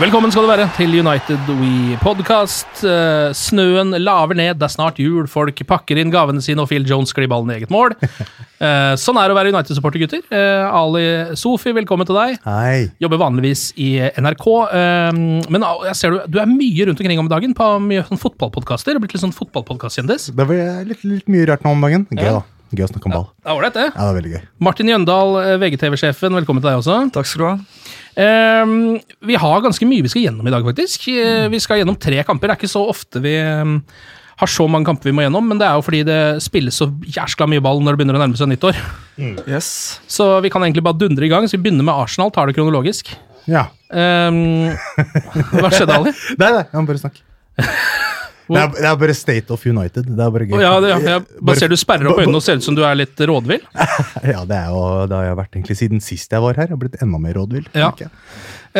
Velkommen skal du være til United We Podcast. Eh, Snøen laver ned, det er snart jul, folk pakker inn gavene sine, og Phil Jones sklir ballen i eget mål. Eh, Sånn er det å være United-supporter, gutter. Eh, Ali Sofi, velkommen til deg. Hei. Jobber vanligvis i NRK. Men jeg ser du, du er mye rundt omkring om dagen på mye sånn fotballpodkaster. Blitt litt sånn fotballpodkast-kjendis. Det blir litt, litt mye rart nå om dagen. Gøy, da. Gøy å snakke om ball. Det var ålreit, det. Ja, det var veldig gøy. Martin Jøndal, VGTV-sjefen, velkommen til deg også. Takk skal du ha. Ehm, vi har ganske mye vi skal gjennom i dag, faktisk. Eh, Vi skal gjennom tre kamper. Det er ikke så ofte vi ehm, har så mange kamper vi må gjennom, men det er jo fordi det spilles så jæskla mye ball når det begynner å nærme seg nyttår. Yes. Så vi kan egentlig bare dundre i gang. Så vi begynner med Arsenal, tar det kronologisk. Ja. Um, hva skjedde, Ali? Nei, nei, jeg må bare snakke. Det er, det er bare State of United. Det er bare gøy. Ja, det, ja, jeg bare ser du sperrer opp øynene og ser ut som du er litt rådvill. Ja, det er jo, det har jeg vært egentlig siden sist jeg var her. Jeg har blitt enda mer rådvill. Ja. Eh.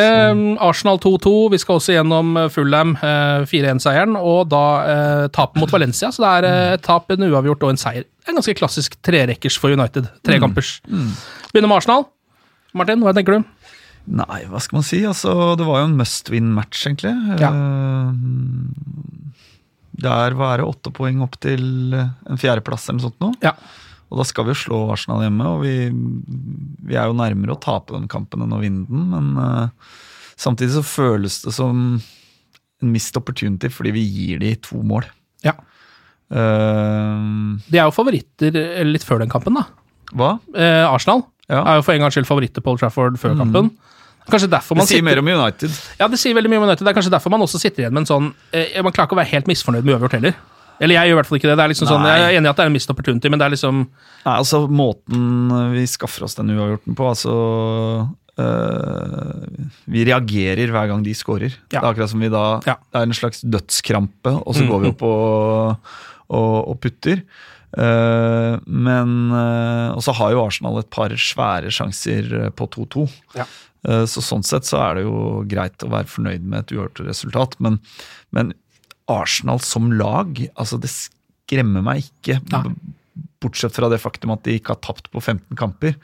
Ehm, Arsenal 2-2. Vi skal også gjennom Fullham, Fulham eh, 4-1-seieren, og da eh, tapet mot Valencia. Så det er eh, tap, en uavgjort og en seier. En ganske klassisk trerekkers for United. Trekampers. Begynner med Arsenal. Martin, hva tenker du? Nei, hva skal man si? Altså, det var jo en must win-match, egentlig. Ja. Eh, Der var det åtte poeng opp til en fjerdeplass eller noe sånt nå. Ja. Og da skal vi jo slå Arsenal hjemme, og vi, vi er jo nærmere å tape den kampen enn å vinne den, men uh, samtidig så føles det som en missed opportunity fordi vi gir de to mål. Ja. Uh, De er jo favoritter eh, litt før den kampen, da. hva? Uh, Arsenal Ja. er jo for en gangs skyld favoritter på Old Trafford før kampen. Kanskje derfor man Det sier sitter- mer om United. Ja, det sier veldig mye om United. Det er kanskje derfor man også sitter igjen med en sånn eh, Man klarer ikke å være helt misfornøyd med uavgjort heller. Eller jeg gjør i hvert fall ikke det. det er liksom sånn, jeg er enig i at det er en missed opportunity, men det er liksom Nei, altså Måten vi skaffer oss den uavgjorten på altså øh, Vi reagerer hver gang de scorer. Ja. Det er akkurat som vi da Ja. Det er en slags dødskrampe, og så Mm. går vi opp og, og, og putter. Uh, men uh, Og så har jo Arsenal et par svære sjanser på 2-2. Ja. Eh, så sånn sett så er det jo greit å være fornøyd med et uhørt resultat. Men, men Arsenal som lag, altså det skremmer meg ikke. Ja. Bortsett fra det faktum at de ikke har tapt på 15 kamper,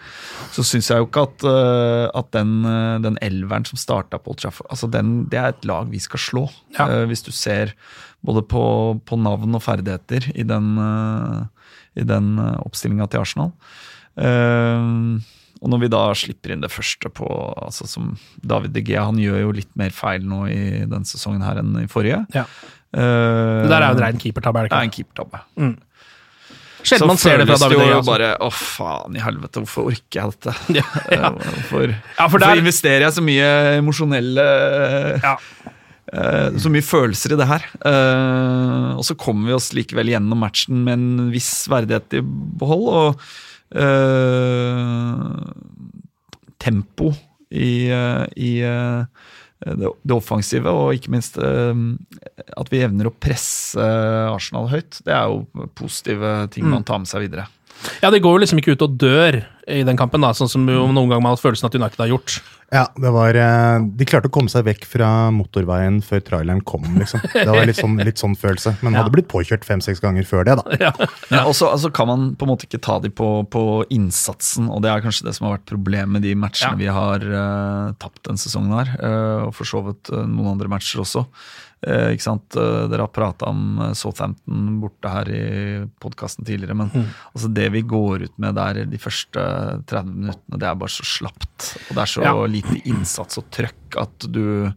så syns jeg jo ikke at, eh, at den, eh, den elveren som starta på Old Trafford altså den, Det er et lag vi skal slå. Ja. Hvis du ser både på, på navn og ferdigheter i den, uh, den uh, oppstillinga til Arsenal. Eh, og når vi da slipper inn det første på altså som David De Gea, han gjør jo litt mer feil nå i denne sesongen her enn i forrige. Ja. Uh, Det der er jo en rein keepertabbe, er det ikke? det er en keepertabbe. keepertabbe. Sjelden man ser det fra føles David jo Gea. altså. bare Å, faen i helvete, hvorfor orker jeg dette? Ja, ja. Eh, Hvorfor, Ja, for hvorfor investerer jeg så mye emosjonelle Ja. Uh, Så mye følelser i det her. Uh, og så kommer vi oss likevel gjennom matchen med en viss verdighet i behold. Og tempo i, eh, i eh, det, det offensive, og ikke minst eh, at vi evner å presse Arsenal høyt. Det er jo positive ting Mm. man tar med seg videre. Ja, de går jo liksom ikke ut og dør i den kampen, da, sånn som jo noen ganger man har hatt følelsen at United har gjort. Ja, det var, eh, De klarte å komme seg vekk fra motorveien før traileren kom. liksom. Det var litt sånn, litt sånn følelse. Men hadde blitt påkjørt fem-seks ganger før det. da. Ja, og så altså, kan man på en måte ikke ta de på, på innsatsen, og det er kanskje det som har vært problemet med de matchene Ja. vi har uh, tapt denne sesongen her, Uh, og for så vidt uh, noen andre matcher også. Eh, ikke sant? Eh, dere har prata om eh, Southampton borte her i podkasten tidligere, men Mm. altså det vi går ut med der de første 30 minuttene, det er bare så slapt. Og det er så Ja. lite innsats og trøkk at du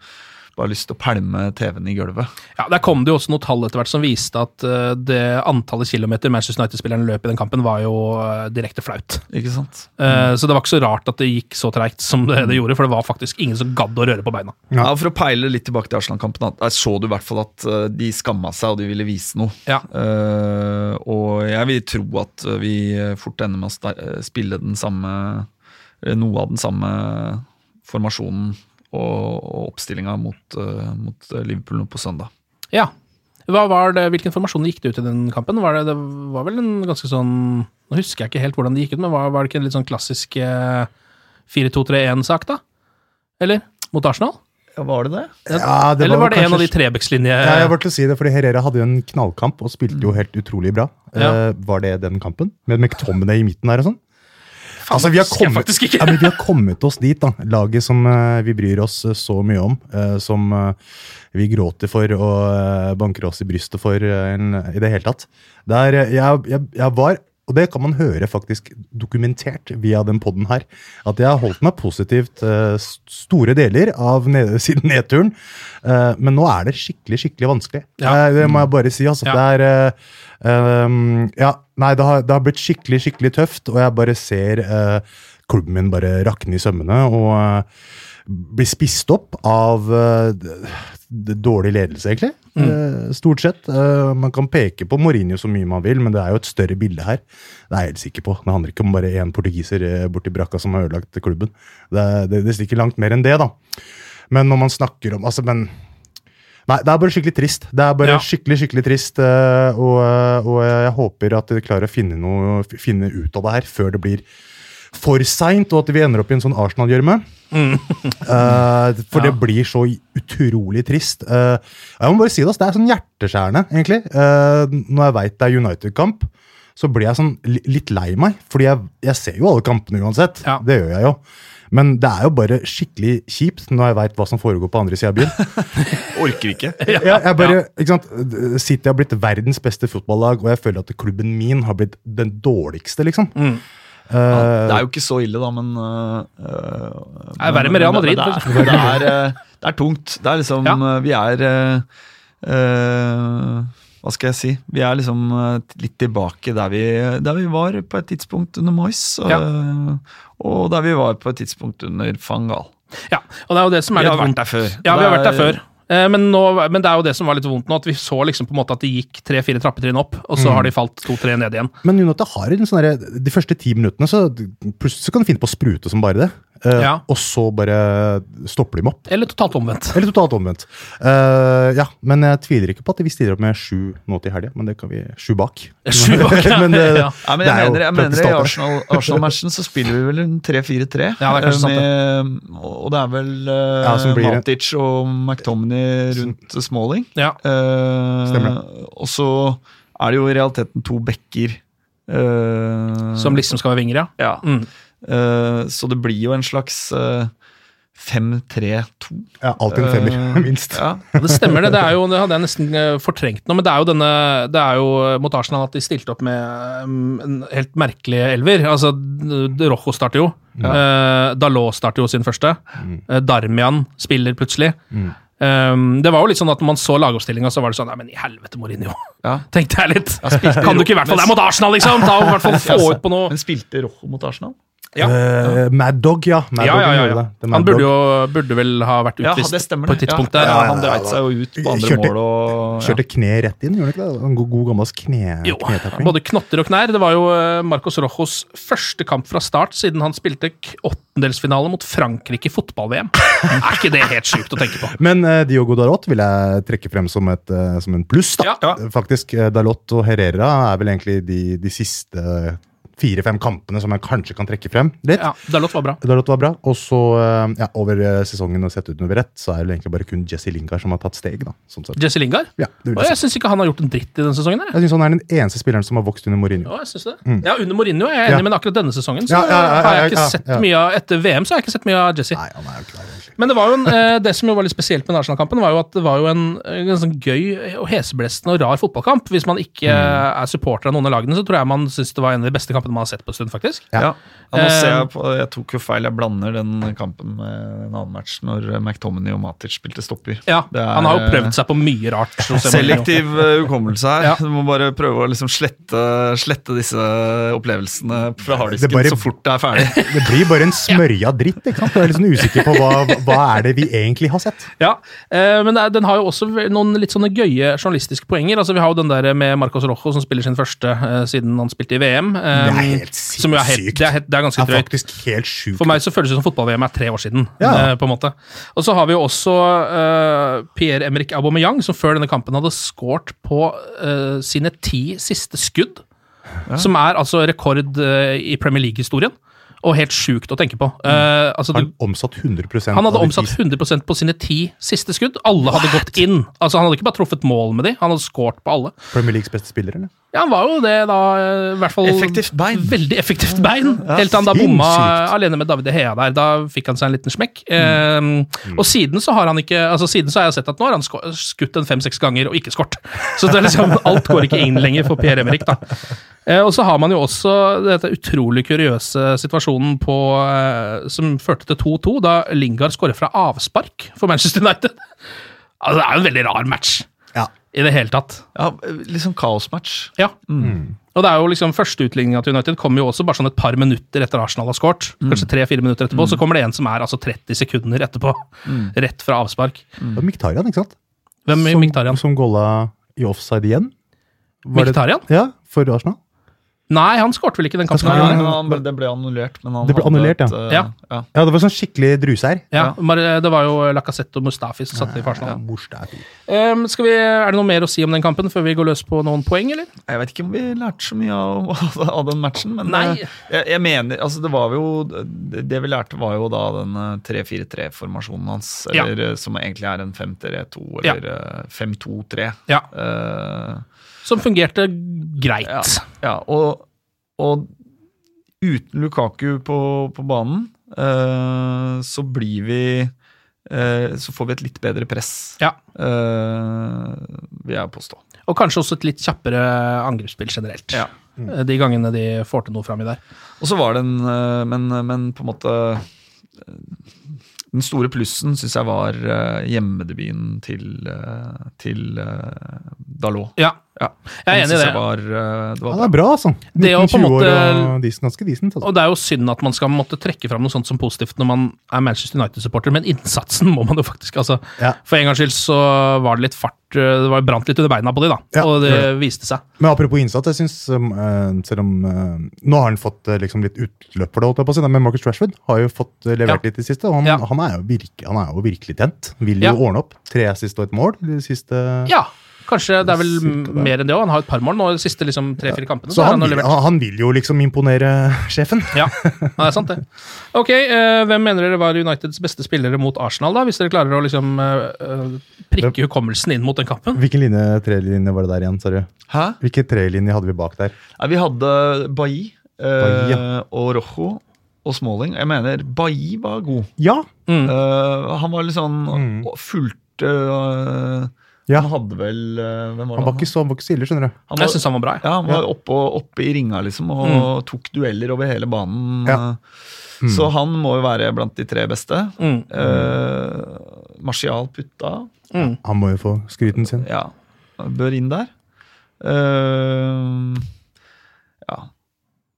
bare har lyst til å pælme TV-en i gulvet. Ja, Der kom det jo også noen tall etter hvert som viste at eh, det antallet kilometer Manchester United-spillerne løp i den kampen, var jo eh, direkte flaut. Ikke sant? Mm. Så det var ikke så rart at det gikk så treigt som det, det gjorde, for det var faktisk ingen som gadd å røre på beina. Ja. For å peile litt tilbake til Arsenal-kampen, så du i hvert fall at de skamma seg og de ville vise noe. Ja. Uh, og jeg vil tro at vi fort ender med å spille den samme noe av den samme formasjonen og, og oppstillinga mot, eh, mot Liverpool nå på søndag. Ja. Hva var det, Hvilken formasjon gikk det ut i den kampen? Var det, det var vel en ganske sånn Nå husker jeg ikke helt hvordan det gikk ut, men var, var det ikke en litt sånn klassisk eh, 4-2-3-1-sak, da? Eller? Mot Arsenal? Ja, Var det det? Ja, det Eller var det en av de Trebekslinje... Ja, jeg var til å si det, fordi Herrera hadde jo en knallkamp og spilte jo helt utrolig bra. Ja. Uh, var det den kampen? Med McTominay i midten her og sånn? Altså, vi har, husker jeg faktisk ikke. ja, men vi har kommet oss dit, da. Laget som uh, vi bryr oss uh, så mye om. Uh, som vi gråter for og banker oss i brystet for i det hele tatt. Der, jeg, jeg, jeg var, og det kan man høre faktisk dokumentert via den podden her, at jeg har holdt meg positivt uh, store deler av ned, siden nedturen. Uh, men nå er det skikkelig, skikkelig vanskelig. Ja. Uh, det må jeg bare si. altså. Ja. Det er Um, ja, nei, det har, det har blitt skikkelig skikkelig tøft, og jeg bare ser klubben min bare rakne i sømmene og uh, bli spist opp av dårlig ledelse, egentlig. Mm. stort sett. Eh, man kan peke på Mourinho så mye man vil, men det er jo et større bilde her. Det er jeg helt sikker på. Det handler ikke om bare én portugiser eh, borti brakka som har ødelagt klubben. Det, det, det stikker langt mer enn det, da. Men når man snakker om altså, men Nei, det er bare skikkelig trist. Det er bare Ja. skikkelig, skikkelig trist. eh, Og, eh, og jeg håper at de klarer å finne, noe, finne ut av det her før det blir for seint, og at vi ender opp i en sånn Arsenal-gjørme. Eh, for det blir så utrolig trist. Uh, jeg må bare si det, ass, det er sånn hjerteskjærende, egentlig. Uh, når jeg veit det er United-kamp, så blir jeg sånn litt lei meg. Fordi jeg, jeg ser jo alle kampene uansett. Ja. Det gjør jeg jo. Men det er jo bare skikkelig kjipt når jeg veit hva som foregår på andre sida av byen. Orker ikke. Ja, jeg bare, ikke sant? City har blitt verdens beste fotballag, og jeg føler at klubben min har blitt den dårligste, liksom. Mm. Eh, Det er jo ikke så ille, da, men øh, Det er verre med Real Madrid, Det, er- det, er, det er tungt. Det er liksom Ja. Vi er øh, Hva skal jeg si? Vi er liksom litt tilbake der vi, der vi var på et tidspunkt under Moyes. Og, Ja. og der vi var på et tidspunkt under Fangal. Ja, og det er jo det som er Vi litt har vært der før. Ja, vi har vært der er- før. Eh, Men, nå, men det er jo det som var litt vondt nå, at vi så liksom på en måte at det gikk tre-fire trappetrinn opp, og så Mm. har de falt to-tre ned igjen. Men United har en sånn De første ti minuttene så plutselig så kan du finne på å sprute som bare det. Eh, Ja. Og så bare stopper de opp. Eller totalt omvendt. Eller totalt omvendt. Uh, ja, Men jeg tviler ikke på at vi stiller opp med sju nå til helga. Men det kan vi Sju bak. Sju bak, ja. men det, Ja. Ja, men det jeg er mener, jeg mener I starter. Arsenal- Arsenal-matchen så spiller vi vel en 3-4-3. Ja, det er med, Og det er vel uh, Ja, Matic og McTominay rundt Smalling. Ja. Stemmer Stemmer og så er det jo i realiteten to backer. eh, Som liksom skal være vinger, ja. Ja. Mm. Eh, så det blir jo en slags eh, 5-3-2. Ja, alltid en femmer, Eh, minst. Ja. Det stemmer, det. Det, er jo, det hadde jeg nesten eh, fortrengt nå, men det er jo denne Det er jo mot Arsenal at de stilte opp med mm, en helt merkelig elver. Altså, Rojo starter jo. Eh, Dalot starter jo sin første. Eh, Darmian spiller plutselig. Um, det var jo litt sånn at når man så lagoppstillinga, så var det sånn Nei, men i helvete, Mourinho. Ja. Tenkte jeg litt. Ja, kan du ikke i hvert fall Det er mot Arsenal, liksom! Ta i hvert fall få ut på noe Men spilte Rojo mot Arsenal? Ja. Uh, Mad Dog, ja. Mad Ja, ja, ja, ja. Han burde jo burde vel ha vært Ja, utvist det på et tidspunkt ja, der. ja, han dreit seg jo ut på andre Kjørte- mål og ja. Kjørte kne rett inn, gjorde han ikke det? En god, god gammel kne, Jo, både knotter og knær. Det var jo eh, Marcos Rojos første kamp fra start siden han spilte åttendelsfinale mot Frankrike i fotball-VM. Er ikke det helt sjukt å tenke på? Men uh, Diogo Darot vil jeg trekke frem som, et, uh, som en pluss. da. Ja. Faktisk, Dalot og Herrera er vel egentlig de, de siste fire-fem kampene som jeg kanskje kan trekke frem litt. Ja, Dalot var bra. Dalot var bra. Og så, eh, ja, over eh, sesongen og sett utover ett, så er det egentlig bare kun Jesse Lingard som har tatt steg. da, sånn. Jesse Lingard? Ja, det vil jeg jeg syns ikke han har gjort en dritt i denne sesongen. her. Jeg synes han er den eneste spilleren som har vokst under Mourinho. Ja, jeg synes det. Mm. Ja, under Mourinho er jeg enig, Ja. men akkurat denne sesongen så Ja, har jeg ikke sett mye av Etter VM så har jeg ikke sett mye av Jesse. Nei, han er jo klar, egentlig. Men det var jo en, eh, det som jo var litt spesielt med Arsenal-kampen, var jo at det var jo en, en sånn gøy og heseblestende og rar fotballkamp. Hvis man ikke Mm. er supporter av noen av lagene, så tror jeg man syns det var en av de beste kampene man har sett på en stund, faktisk. Ja. Ja, nå Eh, ser jeg, på, jeg tok jo feil. Jeg blander den kampen med en annen match når McTominay og Matic spilte stopper. Ja, Det er, Han har jo prøvd seg på mye rart. Selektiv eh, hukommelse her. Ja. Du må bare prøve å liksom slette, slette disse opplevelsene fra Det harddisken bare- så fort det er ferdig. Det blir bare en smørja dritt. ikke sant? Du er litt sånn usikker på hva, hva er det vi egentlig har sett. Ja, eh, men den har jo også noen litt sånne gøye journalistiske poenger. Altså Vi har jo den der med Marcos Rojo som spiller sin første eh, siden han spilte i VM. eh, Det er helt som er helt, sinnssykt. det, er, helt- det er ganske Det er drøyt. helt sjukt. For meg så føles det som fotball-VM er tre år siden. Ja. eh, på en måte. Og så har vi jo også eh, Pierre-Emerick Aubameyang, som før denne kampen hadde scoret på eh, sine ti siste skudd. Som er altså rekord eh, i Premier League-historien. Og helt sjukt å tenke på. Uh, altså, Han omsatt 100 han hadde omsatt 100% på sine ti siste skudd. Alle hadde gått inn. Altså Han hadde ikke bare truffet mål med de, han hadde scoret på alle. Premier Leagues beste spiller, eller? Ja, Han var jo det da, eh, i hvert fall Effektivt bein. Veldig effektivt bein. Helt til han da bomma alene med David De Hea der. Da fikk han seg en liten smekk. Mm. Um, Og siden så har han ikke Altså siden så har jeg sett at nå har han skutt en fem-seks ganger og ikke skåret. Så det er liksom, alt går ikke inn lenger for Pierre Emerick, da. Uh, og så har man jo også dette utrolig kuriøse situasjonen på uh, som førte til 2-2, da Lingard skårer fra avspark for Manchester United. Altså, det er jo en veldig rar match Ja. I det hele tatt. Ja, sånn kaosmatch. Ja. Og det er jo liksom Første utligninga til United kommer jo også bare sånn et par minutter etter Arsenal har skåret. Kanskje tre-fire minutter etterpå. Så kommer det en som er altså 30 sekunder etterpå. Rett fra avspark. Det var Miktarian, ikke sant? Hvem er Som, Miktarian? som golla i offside igjen. Var det- Ja, for Arsenal. Nei, han skårte vel ikke den kampen. Nei, skåret- han, ble- det ble annullert. Men han Det ble annullert, ja. et, eh, Ja. ja. Ja, det var sånn skikkelig druse her. Ja, Det var jo Lacassette og Mustafi som satte i farsen. Ja. Um, skal vi, er det noe mer å si om den kampen før vi går løs på noen poeng, eller? Jeg vet ikke om vi lærte så mye av, av den matchen, men Nei. eh, jeg, jeg mener altså det var jo Det det vi lærte, var jo da den eh, 3-4-3-formasjonen hans, eller eh, som egentlig er en 5-3-2, eller eh, 5-2-3. Ja. Eh, Som fungerte greit. ja, ja og, og uten Lukaku på, på banen, eh, så blir vi eh, Så får vi et litt bedre press, Ja. eh, vil jeg påstå. Og kanskje også et litt kjappere angrepsspill generelt. Ja. Mm. De gangene de får til noe frami der. Og så var det en eh, men, men på en måte eh, Den store plussen syns jeg var hjemmedebuten til, til Dalot. Ja, Ja. jeg er enig i det. Var, eh, det Ja, var det er bra, altså. Det å 19-20 år måte- og decent, ganske decent. Altså. Og det er jo synd at man skal måtte trekke fram noe sånt som positivt når man er Manchester United-supporter, men innsatsen må man jo faktisk altså, Ja. For en gangs skyld så var det litt fart eh, Det var brant litt under beina på de da, Ja, og det viste seg. Men apropos innsats, jeg synes, um, eh, selv om eh, Nå har han fått eh, liksom litt utløp for det, holdt jeg på å si, men Marcus Rashford har jo fått eh, levert Ja. litt i det siste. Og han, Ja. han, er jo virke, han er jo virkelig tent. Vil jo Ja. ordne opp. Tre siste og et mål de siste Ja, kanskje det er vel det. mer enn det òg. Han har et par mål nå de siste liksom, tre-fire kampene. Så han, vil, han, han vil jo liksom imponere sjefen. Ja, det er sant, det. Ok, uh, Hvem mener dere var Uniteds beste spillere mot Arsenal, da? Hvis dere klarer å liksom uh, prikke hukommelsen inn mot den kampen? Hvilken linje, trelinje var det der igjen, sa du? Hæ? Hvilke trelinjer hadde vi bak der? Nei, vi hadde Bailly uh, ja. og Rojo og Smalling. Jeg mener Bailly var god. Ja! Mm. Eh, han var litt sånn Mm. fulgte eh, Ja. Han hadde vel eh, Hvem var Han var ikke så, han var ikke så ille, skjønner du. Han Jeg synes han var bra. Ja, han var Ja. oppe, oppe i ringa, liksom, og tok dueller over hele banen. Ja. Så han må jo være blant de tre beste. Mm. Eh, Martial putta. Mm. Han må jo få skryten sin. Ja, bør inn der. Eh, ja.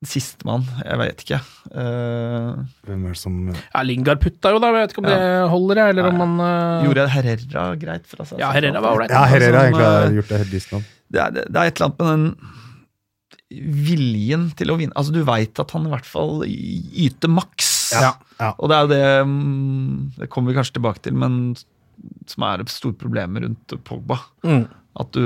Sistemann, jeg vet ikke. Uh, Hvem er det som Ja, Lingard putta jo, da. Jeg vet ikke om det holder, jeg, eller om han uh... gjorde Herrera greit fra seg? Ja, Herrera var ålreit. Ja, Herrera har Som, egentlig har gjort det helt nå. det, er, det er et eller annet med den viljen til å vinne. Altså, du veit at han i hvert fall yter maks. Ja, ja. Og det er jo det mm, Det kommer vi kanskje tilbake til, men som er et stort problem rundt Pogba. Mm. At du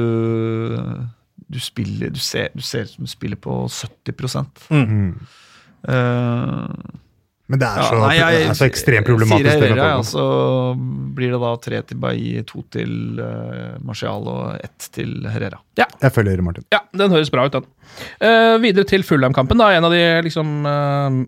du spiller Du ser, du ser ut som du spiller på 70 Mm. Uh, Men det er ja, så, nei, jeg- det er så ekstremt problematisk. Det med ja, så blir det da tre til Bailly, to til uh, Martial og ett til Herrera. Jeg følger Martin. Ja, den høres bra ut, den. Uh, videre til Fulham-kampen. da, En av de liksom eh,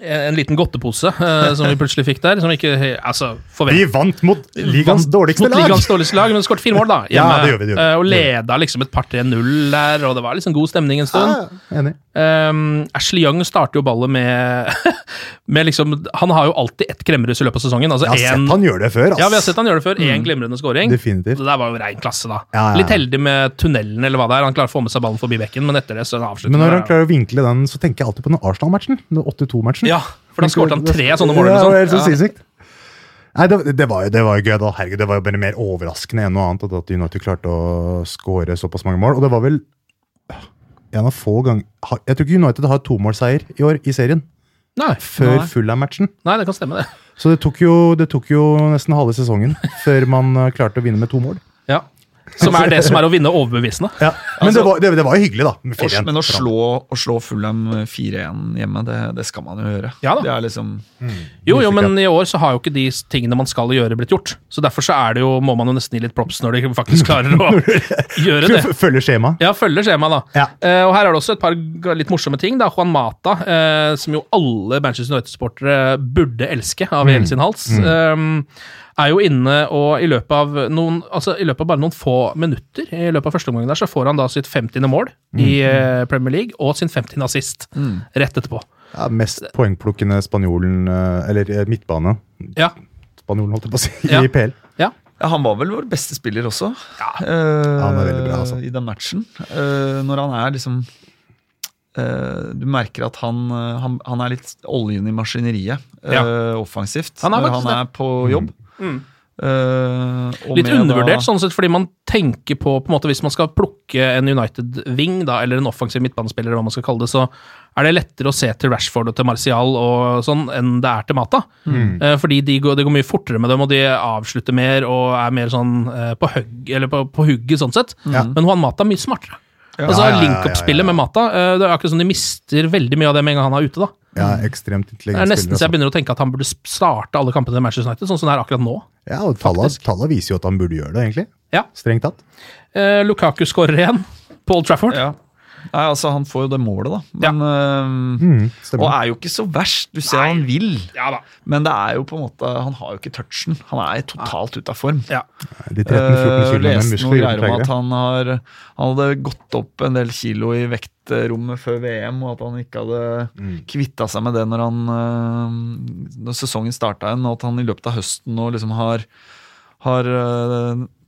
Eh, en liten godtepose uh, som vi plutselig fikk der. Som ikke altså. Vi vant mot ligaens dårligste mot lag! Ligaens dårligste lag, Men skåret fire mål, da. Hjemme, ja, det gjør vi, det gjør vi. Uh, og leda liksom et par 3-0 der, og det var liksom god stemning en stund. Ja, enig. Um, Ashley Young starter jo ballet med, med liksom, Han har jo alltid ett kremmerhus i løpet av sesongen. Altså jeg har en, sett han gjør det før. Ass. Ja, vi har sett han gjør det før. Én mm. glimrende scoring. Definitivt. Det der var jo rein klasse, da. Ja, ja. Litt heldig med tunnelen, eller hva det er. Han klarer å få med seg ballen forbi bekken, men etter det så er det. Men når han klarer å vinkle den, så tenker jeg alltid på den Arsenal-matchen. 82-matchen matchen. Ja, for da skåret han tre sånne mål. Ja, det, var ja. Nei, det, det, var, det var jo gøy, da. Herregud, det var jo bare mer overraskende enn noe annet at United klarte å skåre såpass mange mål. Og det var vel en av få ganger Jeg tror ikke United har tomålsseier i år i serien. Nei, før Fulham-matchen. Nei, det kan stemme, det. Så det tok jo, det tok jo nesten halve sesongen før man eh, klarte å vinne med to mål. Som er det som er å vinne overbevisende. Ja. Men det, var, det, det var jo hyggelig, da. Med men å slå, å slå Fulham 4-1 hjemme, det, det skal man jo gjøre. Ja da. Det er liksom Jo, jo, men i år så har jo ikke de tingene man skal gjøre, blitt gjort. Så derfor så er det jo, må man jo nesten gi litt props når de faktisk klarer å gjøre det. Følger skjema. Ja, følger skjemaet, da. Ja. Uh, og her er det også et par litt morsomme ting. da. Juan Mata, uh, som jo alle Manchester United-sportere burde elske av hele sin hals, eh, er jo inne og i løpet av noen, altså i løpet av bare noen få minutter i løpet av første omgang der, så får han da sitt 50. mål i eh, Premier League og sin 50. assist rett etterpå. Ja, mest poengplukkende spanjolen eh, Eller eh, midtbane. Ja. Spanjolen, holdt jeg på å si. Ja. I PL. ja. Ja, Han var vel vår beste spiller også, ja. han er veldig bra, altså. i den matchen. Uh, når han er liksom uh, Du merker at han, han, han er litt oljen i maskineriet ja. offensivt. Han er når han er på jobb. Eh, Uh, Litt undervurdert, da- sånn sett, fordi man tenker på, på en måte, hvis man skal plukke en United-ving, eller en offensiv midtbanespiller, eller hva man skal kalle det, så er det lettere å se til Rashford og til Martial og sånn, enn det er til Mata. Eh, fordi de går, det går mye fortere med dem, og de avslutter mer og er mer sånn uh, på, hugg, eller på, på hugget, sånn sett. Men Juan Mata er mye smartere. Altså, Ja, ja, ja, Link-up-spillet ja, ja. med Mata, det er akkurat som de mister veldig mye av det med en gang han er ute, da. Ja, ekstremt Det er nesten så jeg begynner å tenke at han burde starte alle kampene til Manchester United, sånn som det er akkurat nå. Altså. Ja, og tallet tallene viser jo at han burde gjøre det, egentlig. Ja. Strengt tatt. Eh, Lukaku skårer igjen. Paul Trafford. Ja. Nei, altså Han får jo det målet, da. Men, eh, Mm, og er jo ikke så verst. Du ser han vil, Ja da. men det er jo på en måte Han har jo ikke touchen. Han er totalt ute av form. Ja. De 13-14 Uh, med leste gjør greier om at han, har, han hadde gått opp en del kilo i vektrommet før VM, og at han ikke hadde Mm. kvitta seg med det når, han, uh, når sesongen starta igjen, og at han i løpet av høsten nå liksom har, har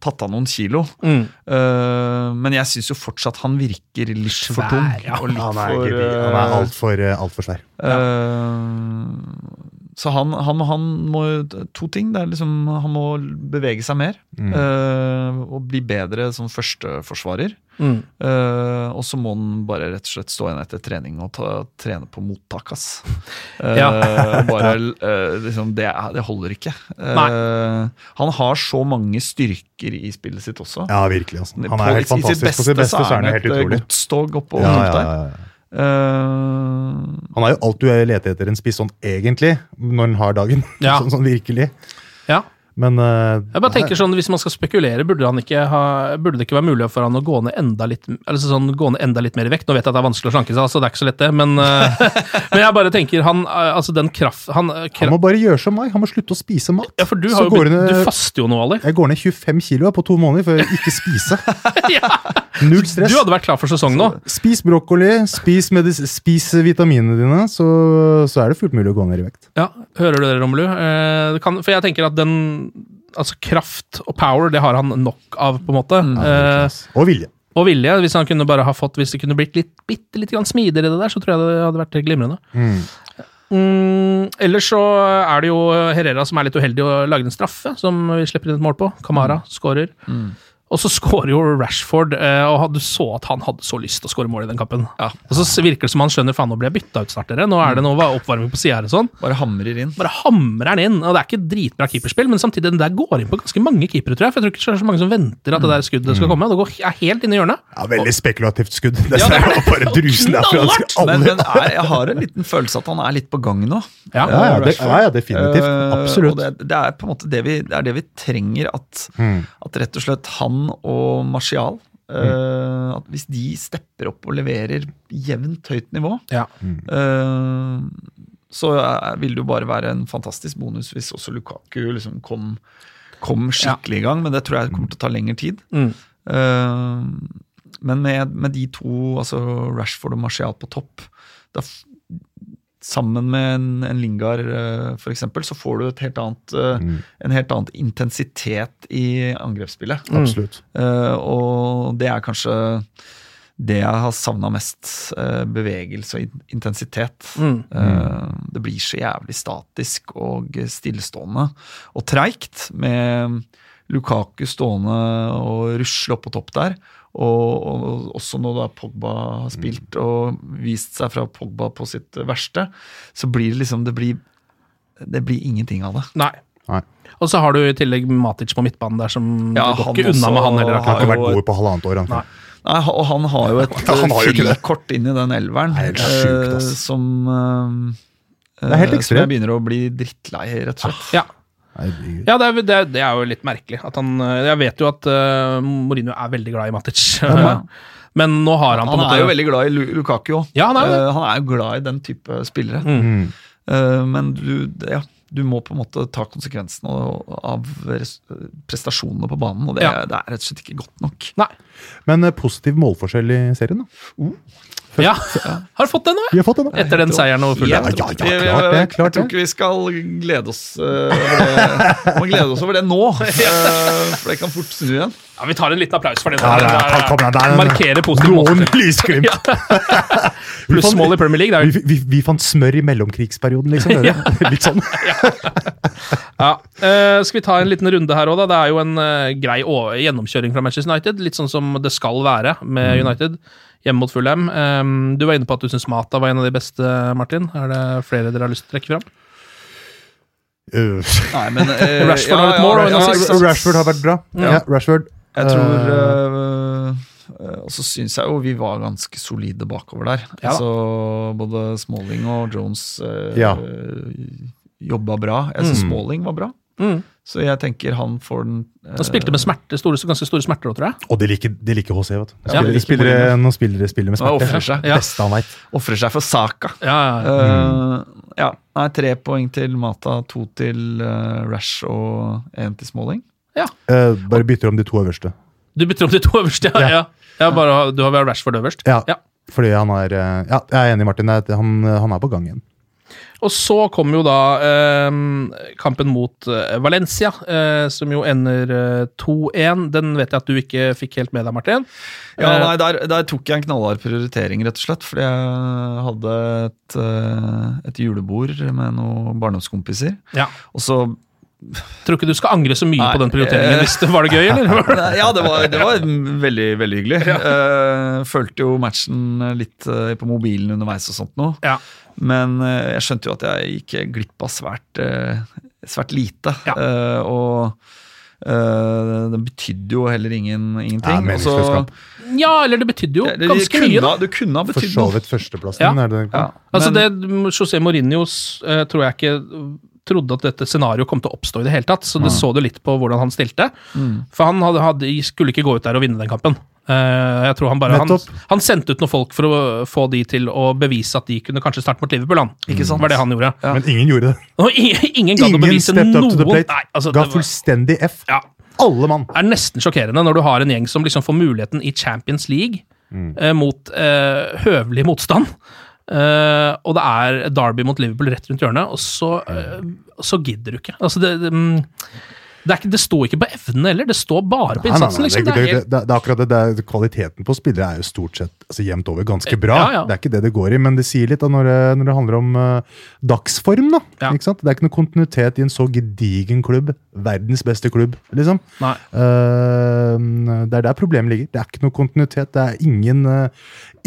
tatt av noen kilo. Mm. Uh, men jeg syns jo fortsatt han virker litt for Svær, tung. ja. Og litt Han er, for, han er uh, altfor alt for svær. Eh, så han, han, han må To ting. Det er liksom, han må bevege seg mer. eh, og bli bedre som førsteforsvarer. Mm. Uh, og så må han bare rett og slett stå igjen etter trening og ta, trene på mottak, ass. Eh, Ja. og bare uh, liksom, det, er- det holder ikke. Eh, han har så mange styrker i spillet sitt også. Ja, virkelig. Altså. Han er helt i sitt Beste, På sitt beste så er han helt et, eh, utrolig. godstog oppå Ja, ja, ja, ja. Eh, Han er jo alt du leter etter en spiss sånn egentlig, når han har dagen. Ja. sånn, sånn virkelig. Ja. Men uh, Jeg bare tenker sånn, Hvis man skal spekulere, burde, ha, burde det ikke være mulig for han å gå ned enda litt altså sånn, gå ned enda litt mer i vekt? Nå vet jeg at det er vanskelig å slanke seg, så det er ikke så lett, det. Men, uh, men jeg bare tenker han, eh, altså den kraft han, kraft han må bare gjøre som meg. Han må slutte å spise mat. Ja, for du, har jo blitt, ned- du faster jo nå, Ali. Jeg går ned 25 kilo på to måneder for å ikke spise. Null stress. Du hadde vært klar for sesong nå. Spis brokkoli, spis, spis vitaminene dine, så, så er det fullt mulig å gå ned i vekt. Ja, Hører du det, Romelu? Eh, for jeg tenker at den altså kraft og power, det har han nok av, på en måte. Eh, Og vilje. og vilje. Hvis han kunne bare ha fått, hvis det kunne blitt litt, bitte litt smidigere, det der, så tror jeg det hadde vært glimrende. Mm, ellers så er det jo Herrera som er litt uheldig og lager en straffe, som vi slipper inn et mål på. Kamara skårer. Og så skårer jo Rashford, eh, og du så at han hadde så lyst til å skåre mål i den kampen. Og så virker det som han skjønner faen, nå blir jeg bytta ut snart, dere. Nå er det noe oppvarming på sida her og sånn. Bare hamrer inn. Bare hamrer han inn. Og det er ikke dritbra keeperspill, men samtidig den der går inn på ganske mange keepere, tror jeg. For jeg tror ikke det er så mange som venter at det der skuddet skal komme. Det går helt inn i hjørnet. Ja, Veldig spekulativt skudd. Det Ja, det er bare drusen derfra. Men, men er, jeg har en liten følelse at han er litt på gang nå. Ja. Ja, ja, det, ja, ja, definitivt. Eh, Absolutt. Og det, det er på en måte det vi, det er det vi trenger. At, Mm. at rett og slett han og Martial mm. at Hvis de stepper opp og leverer jevnt høyt nivå, Ja. mm. så vil det jo bare være en fantastisk bonus hvis også Lukaku liksom kom, kom skikkelig i gang. Men det tror jeg kommer til å ta lengre tid. Mm. Eh, men med, med de to, altså Rashford og Martial på topp, da, sammen med en, en Lingard uh, f.eks., så får du et helt annet, eh, Mm. en helt annen intensitet i angrepsspillet. Absolutt. Eh, og det er kanskje det jeg har savna mest. eh, bevegelse og intensitet. Mm. Eh, det blir så jævlig statisk og stillestående og treigt med Lukaku stående og rusle opp på topp der. Og, og også når da Pogba har spilt og vist seg fra Pogba på sitt verste, så blir det liksom Det blir, det blir ingenting av det. Nei. Nei. Og så har du i tillegg Matic på midtbanen der, som Ja, går han ikke unna med han heller. Han har ikke vært god på halvannet år. Nei. Nei, og han har jo et Han har jo ikke det. kort inn i den elveren er helt sjukt, eh, som uh, Det helt Som ekstremt. jeg begynner å bli drittlei, rett og slett. Ja. Ja, det er, det, er, det er jo litt merkelig. At han, jeg vet jo at uh, Mourinho er veldig glad i Matic. Ja. Men nå har han på en måte Han er jo veldig glad i Lukaku òg. Ja, han er han er jo glad i den type spillere. Mm. Uh, men du, ja, du må på en måte ta konsekvensene av- prestasjonene på banen, og det, Ja. det er rett og slett ikke godt nok. Nei. Men eh, positiv målforskjell i serien, da? Ja. Har fått den nå? Har fått det nå. Etter den seieren over Ja, Fulham? ja, ja, ja, klart det. jeg, tror ikke vi skal glede oss eh, over det. Må glede oss over det nå, eh, for det kan fort snu igjen. Ja, Vi tar en liten applaus for det. Ja, Der, det er- der, kom igjen, det er- Markerer positiv Noen målforskjell. lysglimt. Pluss mål i Premier League. Vi, vi, vi fant smør i mellomkrigsperioden, liksom. Litt sånn. Ja. Uh, skal vi ta en liten runde her òg, da? Det er jo en uh, grei gjennomkjøring fra Manchester United. Litt sånn som det skal være med Mm. United hjemme mot Fulham. Um, du var inne på at du syns Mata var en av de beste, Martin. Er det flere dere har lyst til å trekke fram? Uh, Nei, men eh, Rashford har et mål. Rashford har vært bra. Ja. Ja, Rashford. Jeg tror uh, eh, Og så syns jeg jo vi var ganske solide bakover der. Ja Altså, både Smalling og Jones eh, Ja. jobba bra. Jeg syns Mm. Smalling var bra. Mm. Så jeg tenker han får den eh, Han spilte med smerte, store, ganske store smerter òg, tror jeg. Og de liker, de liker HC, vet du. Ja, Spillere, de liker spillere, når spillere spiller med smerte. offrer seg. Ja. Beste han veit. Ofrer seg for saka. Ja, ja, ja. Uh, ja, nei, Tre poeng til Mata, to til uh, Rash og én til Smalling. Eh, bare bytter om de to øverste. Du bytter om de to øverste, ja. Ja. ja. ja bare, du har vel Rashford øverst? Ja, Ja. fordi han er Ja, jeg er enig, Martin. Han, han er på gang igjen. Og så kommer jo da eh, kampen mot eh, Valencia, eh, som jo ender eh, 2-1. Den vet jeg at du ikke fikk helt med deg, Martin. Ja, Eh, nei, der, der tok jeg en knallhard prioritering, rett og slett. Fordi jeg hadde et, eh, et julebord med noen barndomskompiser. Ja. Og så Tror ikke du skal angre så mye Nei, på den prioriteringen. eh, hvis det Var det gøy, eller? Ja, det var, det var veldig, veldig hyggelig. Ja. følte jo matchen litt eh, på mobilen underveis og sånt noe. Ja. Men eh, jeg skjønte jo at jeg gikk glipp av svært, eh, svært lite. Ja. Eh, og Uh, det betydde jo heller ingen, ingenting. Ja, Også. Ja, eller det betydde jo det, det, ganske kunne, mye. da. det kunne ha For så vidt førsteplassen. Ja. Er det, Ja, Altså men- det José Mourinho uh, tror jeg ikke trodde at dette scenarioet kom til å oppstå i det hele tatt. Så det så du litt på hvordan han stilte. Mm. For han hadde, hadde, skulle ikke gå ut der og vinne den kampen. Eh, jeg tror Han bare han, han sendte ut noen folk for å få de til å bevise at de kunne kanskje starte mot Liverpool. Han. Ikke sant? var det han gjorde. Ja. Men ingen gjorde det. Og ingen, ingen gadd å Ingen bevise stepped up to the noen plate. Nei, altså, Ga det fullstendig F. ja, Alle mann. Det er nesten sjokkerende når du har en gjeng som liksom får muligheten i Champions League eh, mot eh, høvelig motstand. Eh, og det er Derby mot Liverpool rett rundt hjørnet, og så, eh, så gidder du ikke. Altså det, det, mm, Det, ikke, det står ikke på evnene heller, det står bare på innsatsen. liksom. det, er det, er akkurat det, Kvaliteten på spillere er jo stort sett altså, jevnt over ganske bra. Ja, ja. Det er ikke det det går i, men det sier litt da, når, det, når det handler om uh, dagsform. da, Ja. Det er ikke noe kontinuitet i en så gedigen klubb. Verdens beste klubb, liksom. Eh, det er der problemet ligger. Det er ikke noe kontinuitet. Det er ingen, uh,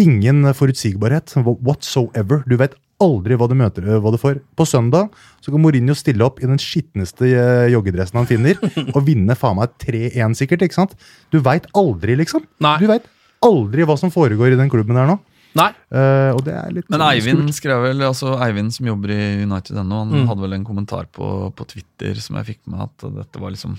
ingen forutsigbarhet whatsoever. Du vet aldri hva du møter eh, hva du får. På søndag så kan Mourinho stille opp i den skitneste eh, joggedressen han finner, og vinne faen meg 3-1, sikkert. ikke sant? Du veit aldri, liksom. Nei. Du veit aldri hva som foregår i den klubben der nå. Nei. Uh, og det er litt Men Eivind skrev vel, altså Eivind som jobber i United ennå, han Mm. hadde vel en kommentar på, på Twitter som jeg fikk med at dette var liksom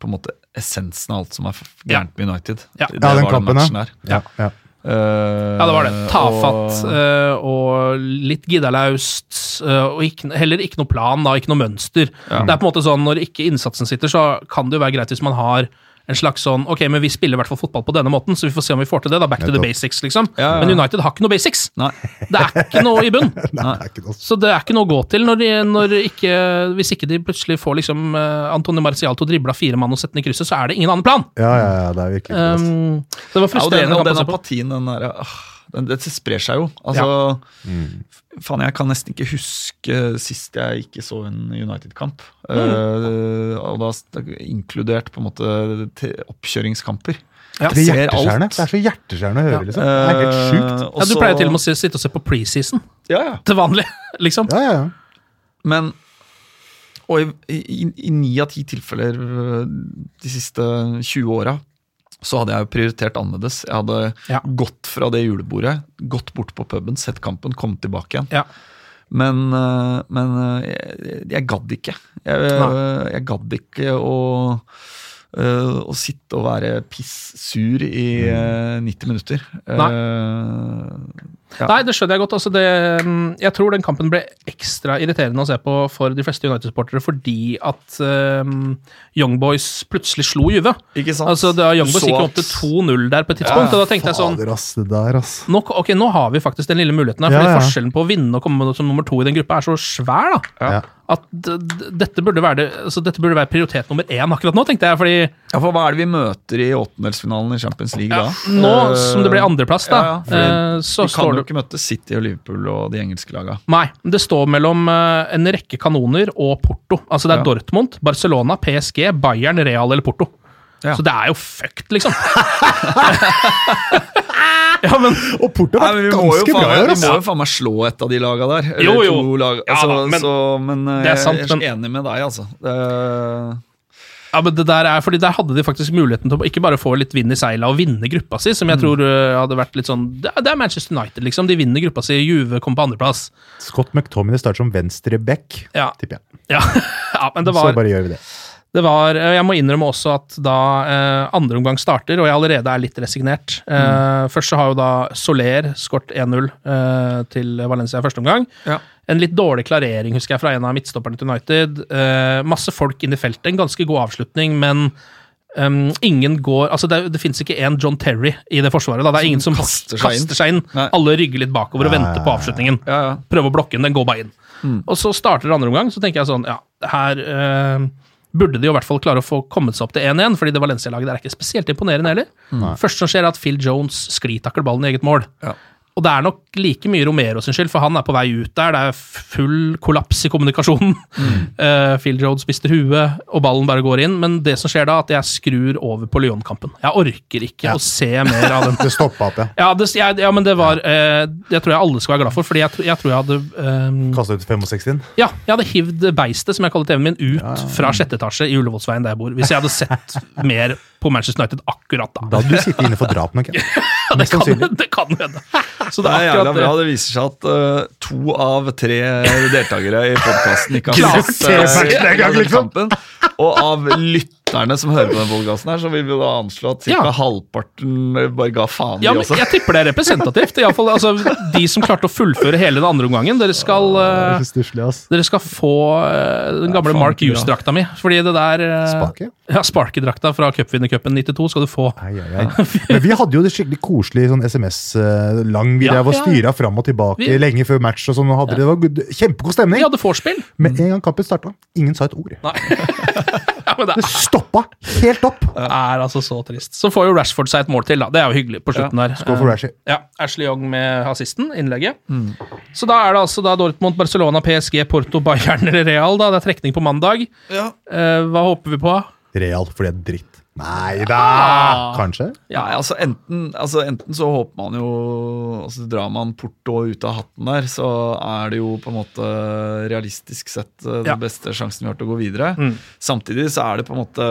på en måte essensen av alt som er gærent med United. Ja. Det Ja, den var kampen, matchen ja. ja. ja. Eh, Ja, det var det. Tafatt og- uh, og litt giddalaust. Uh, og ikke, heller ikke noe plan, da, ikke noe mønster. Det er på en måte sånn, Når ikke innsatsen sitter, så kan det jo være greit hvis man har en slags sånn Ok, men vi spiller i hvert fall fotball på denne måten, så vi får se om vi får til det. da, Back to the basics, liksom. Ja, ja. Men United har ikke noe basics. Nei. Det er ikke noe i bunn. Nei, det er noe Så det er ikke noe å gå til når de, når ikke, hvis ikke de plutselig får liksom uh, Antony Marcial til å drible av fire mann og sette den i krysset, så er det ingen annen plan. Ja, ja, ja, det er virkelig. Um, det var Ja, og den, frustrerende og den apatien, den der, ah, den, det sprer seg jo. Altså, Faen, jeg kan nesten ikke huske sist jeg ikke så en United-kamp. Eh, og da inkludert på en måte te- oppkjøringskamper. Ja. Det er ser alt. Det er så hjerteskjærende å høre, liksom. Det er helt sjukt. Eh, Ja, du pleier til og med å sitte og se på preseason Ja, ja. til vanlig, liksom. Ja, ja, ja. Men Og i, ni av ti tilfeller øh, de siste 20 åra så hadde jeg prioritert annerledes. Jeg hadde Ja. gått fra det julebordet, gått bort på puben, sett kampen, kommet tilbake igjen. Ja. Men, øh, men øh, jeg, jeg gadd ikke. Jeg, øh, jeg gadd ikke å, å sitte og være piss sur i øh, 90 minutter. Eh, Ja. Nei, det skjønner jeg godt. Altså det, mm, jeg tror den kampen ble ekstra irriterende å se på for de fleste United-supportere fordi at um, Young Boys plutselig slo Juve. Ikke sant? Altså da Young Boys gikk opp til 2-0 der på et tidspunkt, og da tenkte jeg sånn ass, det der, ass. nå, ok, nå har vi faktisk den lille muligheten her, fordi Ja, ja. forskjellen på å vinne og komme som nummer to i den gruppa er så svær, da. Ja. At dette burde være, det, altså, dette burde være prioritet nummer én akkurat nå, tenkte jeg. fordi Ja, for hva er det vi møter i åttendelsfinalen i Champions League ja, da? nå Eh, som det ble andreplass, da, ja, ja, eh, så står står jo ikke møte City og Liverpool og de engelske lagene. Nei, det står mellom eh, en rekke kanoner og Porto. Altså det er Ja. Dortmund, Barcelona, PSG, Bayern, Real eller Porto. Ja. Så det er jo fucked, liksom. ja, men Og Porto jo ganske bra vi må jo faen meg slå et av de laga der. Eller Jo, jo. to lag. Ja Altså, da, men- så, men eh, Det er sant, jeg er så men- enig med deg, altså. Det, Ja, men det der er, fordi Der hadde de faktisk muligheten til å ikke bare få litt vind i seila og vinne gruppa si, som jeg tror øh, hadde vært litt sånn Det er, det er Manchester United, liksom. De vinner gruppa si. Juve kommer på andreplass. Scott McTominay starter som venstre back, Ja. tipper jeg. Ja. ja, men det Så var, bare gjør vi det. Det var øh, Jeg må innrømme også at da eh, andre omgang starter, og jeg allerede er litt resignert eh, Først så har jo da Soler skåret 1-0 eh, til Valencia i første omgang. Ja. En litt dårlig klarering, husker jeg, fra en av midtstopperne til United. Eh, masse folk inn i feltet. En ganske god avslutning, men um, ingen går Altså, det, det fins ikke én John Terry i det forsvaret. Da. Det er ingen som kaster kaster seg seg inn. inn. Alle rygger litt bakover og Nei. venter på avslutningen. ja, ja. Prøver å blokke den, den går bare inn. Og så starter andre omgang, så tenker jeg sånn Ja, her eh, burde de jo i hvert fall klare å få kommet seg opp til 1-1, fordi det Valencia-laget der er ikke spesielt imponerende heller. Første som skjer, er at Phil Jones sklitakler ballen i eget mål. Ja. Og det er nok like mye Romero sin skyld, for han er på vei ut der. Det er full kollaps i kommunikasjonen. Eh, Phil Jones mister huet, og ballen bare går inn. Men det som skjer da, at jeg skrur over på Lyon-kampen. Jeg orker ikke å se mer av den. Det stoppa opp, ja. Ja, det, jeg, ja, men det var uh, Det tror jeg alle skal være glad for, fordi jeg, jeg tror jeg hadde um, Kasta ut 65. Ja, jeg hadde hivd beistet, som jeg kaller TV-en min, ut fra sjette etasje i Ullevålsveien der jeg bor. Hvis jeg hadde sett mer på Manchester United akkurat da. Da hadde du sittet inne for drap nok. Ja. Ja, det, kan, det kan hende. Så Det er jævla bra. det. Viser seg at uh, to av tre deltakere i podkasten ikke har sett liksom. kampen. Og av lytterne som hører på den podkasten her, så vil vi da anslå at ca. Ja. halvparten bare ga faen, Ja, men jeg tipper det er representativt. I alle fall, altså, de som klarte å fullføre hele den andre omgangen. Dere skal, ja, eh, ass. dere skal få eh, den gamle Mark. Hughes-drakta mi. Fordi det der Sparke? Ja, Sparky-drakta fra cupvinnercupen 92 skal du få. Ai, ai, ai. Men vi hadde jo det skikkelig koselig sånn SMS-lang. Vi Ja, drev og ja. styra fram og tilbake Vi- lenge før match. og sånn, hadde det, det var kjempegod stemning. Vi hadde vorspiel. Men en gang kampen starta, ingen sa et ord. Nei. ja, men det Det stoppa helt opp! Det er altså så trist. Så får jo Rashford seg et mål til, da. Det er jo hyggelig på slutten der. Skål for Rashi. Ja, Ashley Young med assisten, innlegget. Så da er det altså da Dortmund, Barcelona, PSG, Porto, Bayern eller Real. da. Det er trekning på mandag. Ja. Eh, hva håper vi på? Real, for det er dritt. Nei da! Ah. Kanskje? Ja, altså enten, altså enten så håper man jo altså Drar man Porto ut av hatten der, så er det jo på en måte realistisk sett eh, den Ja. beste sjansen vi har til å gå videre. Mm. Samtidig så er det på en måte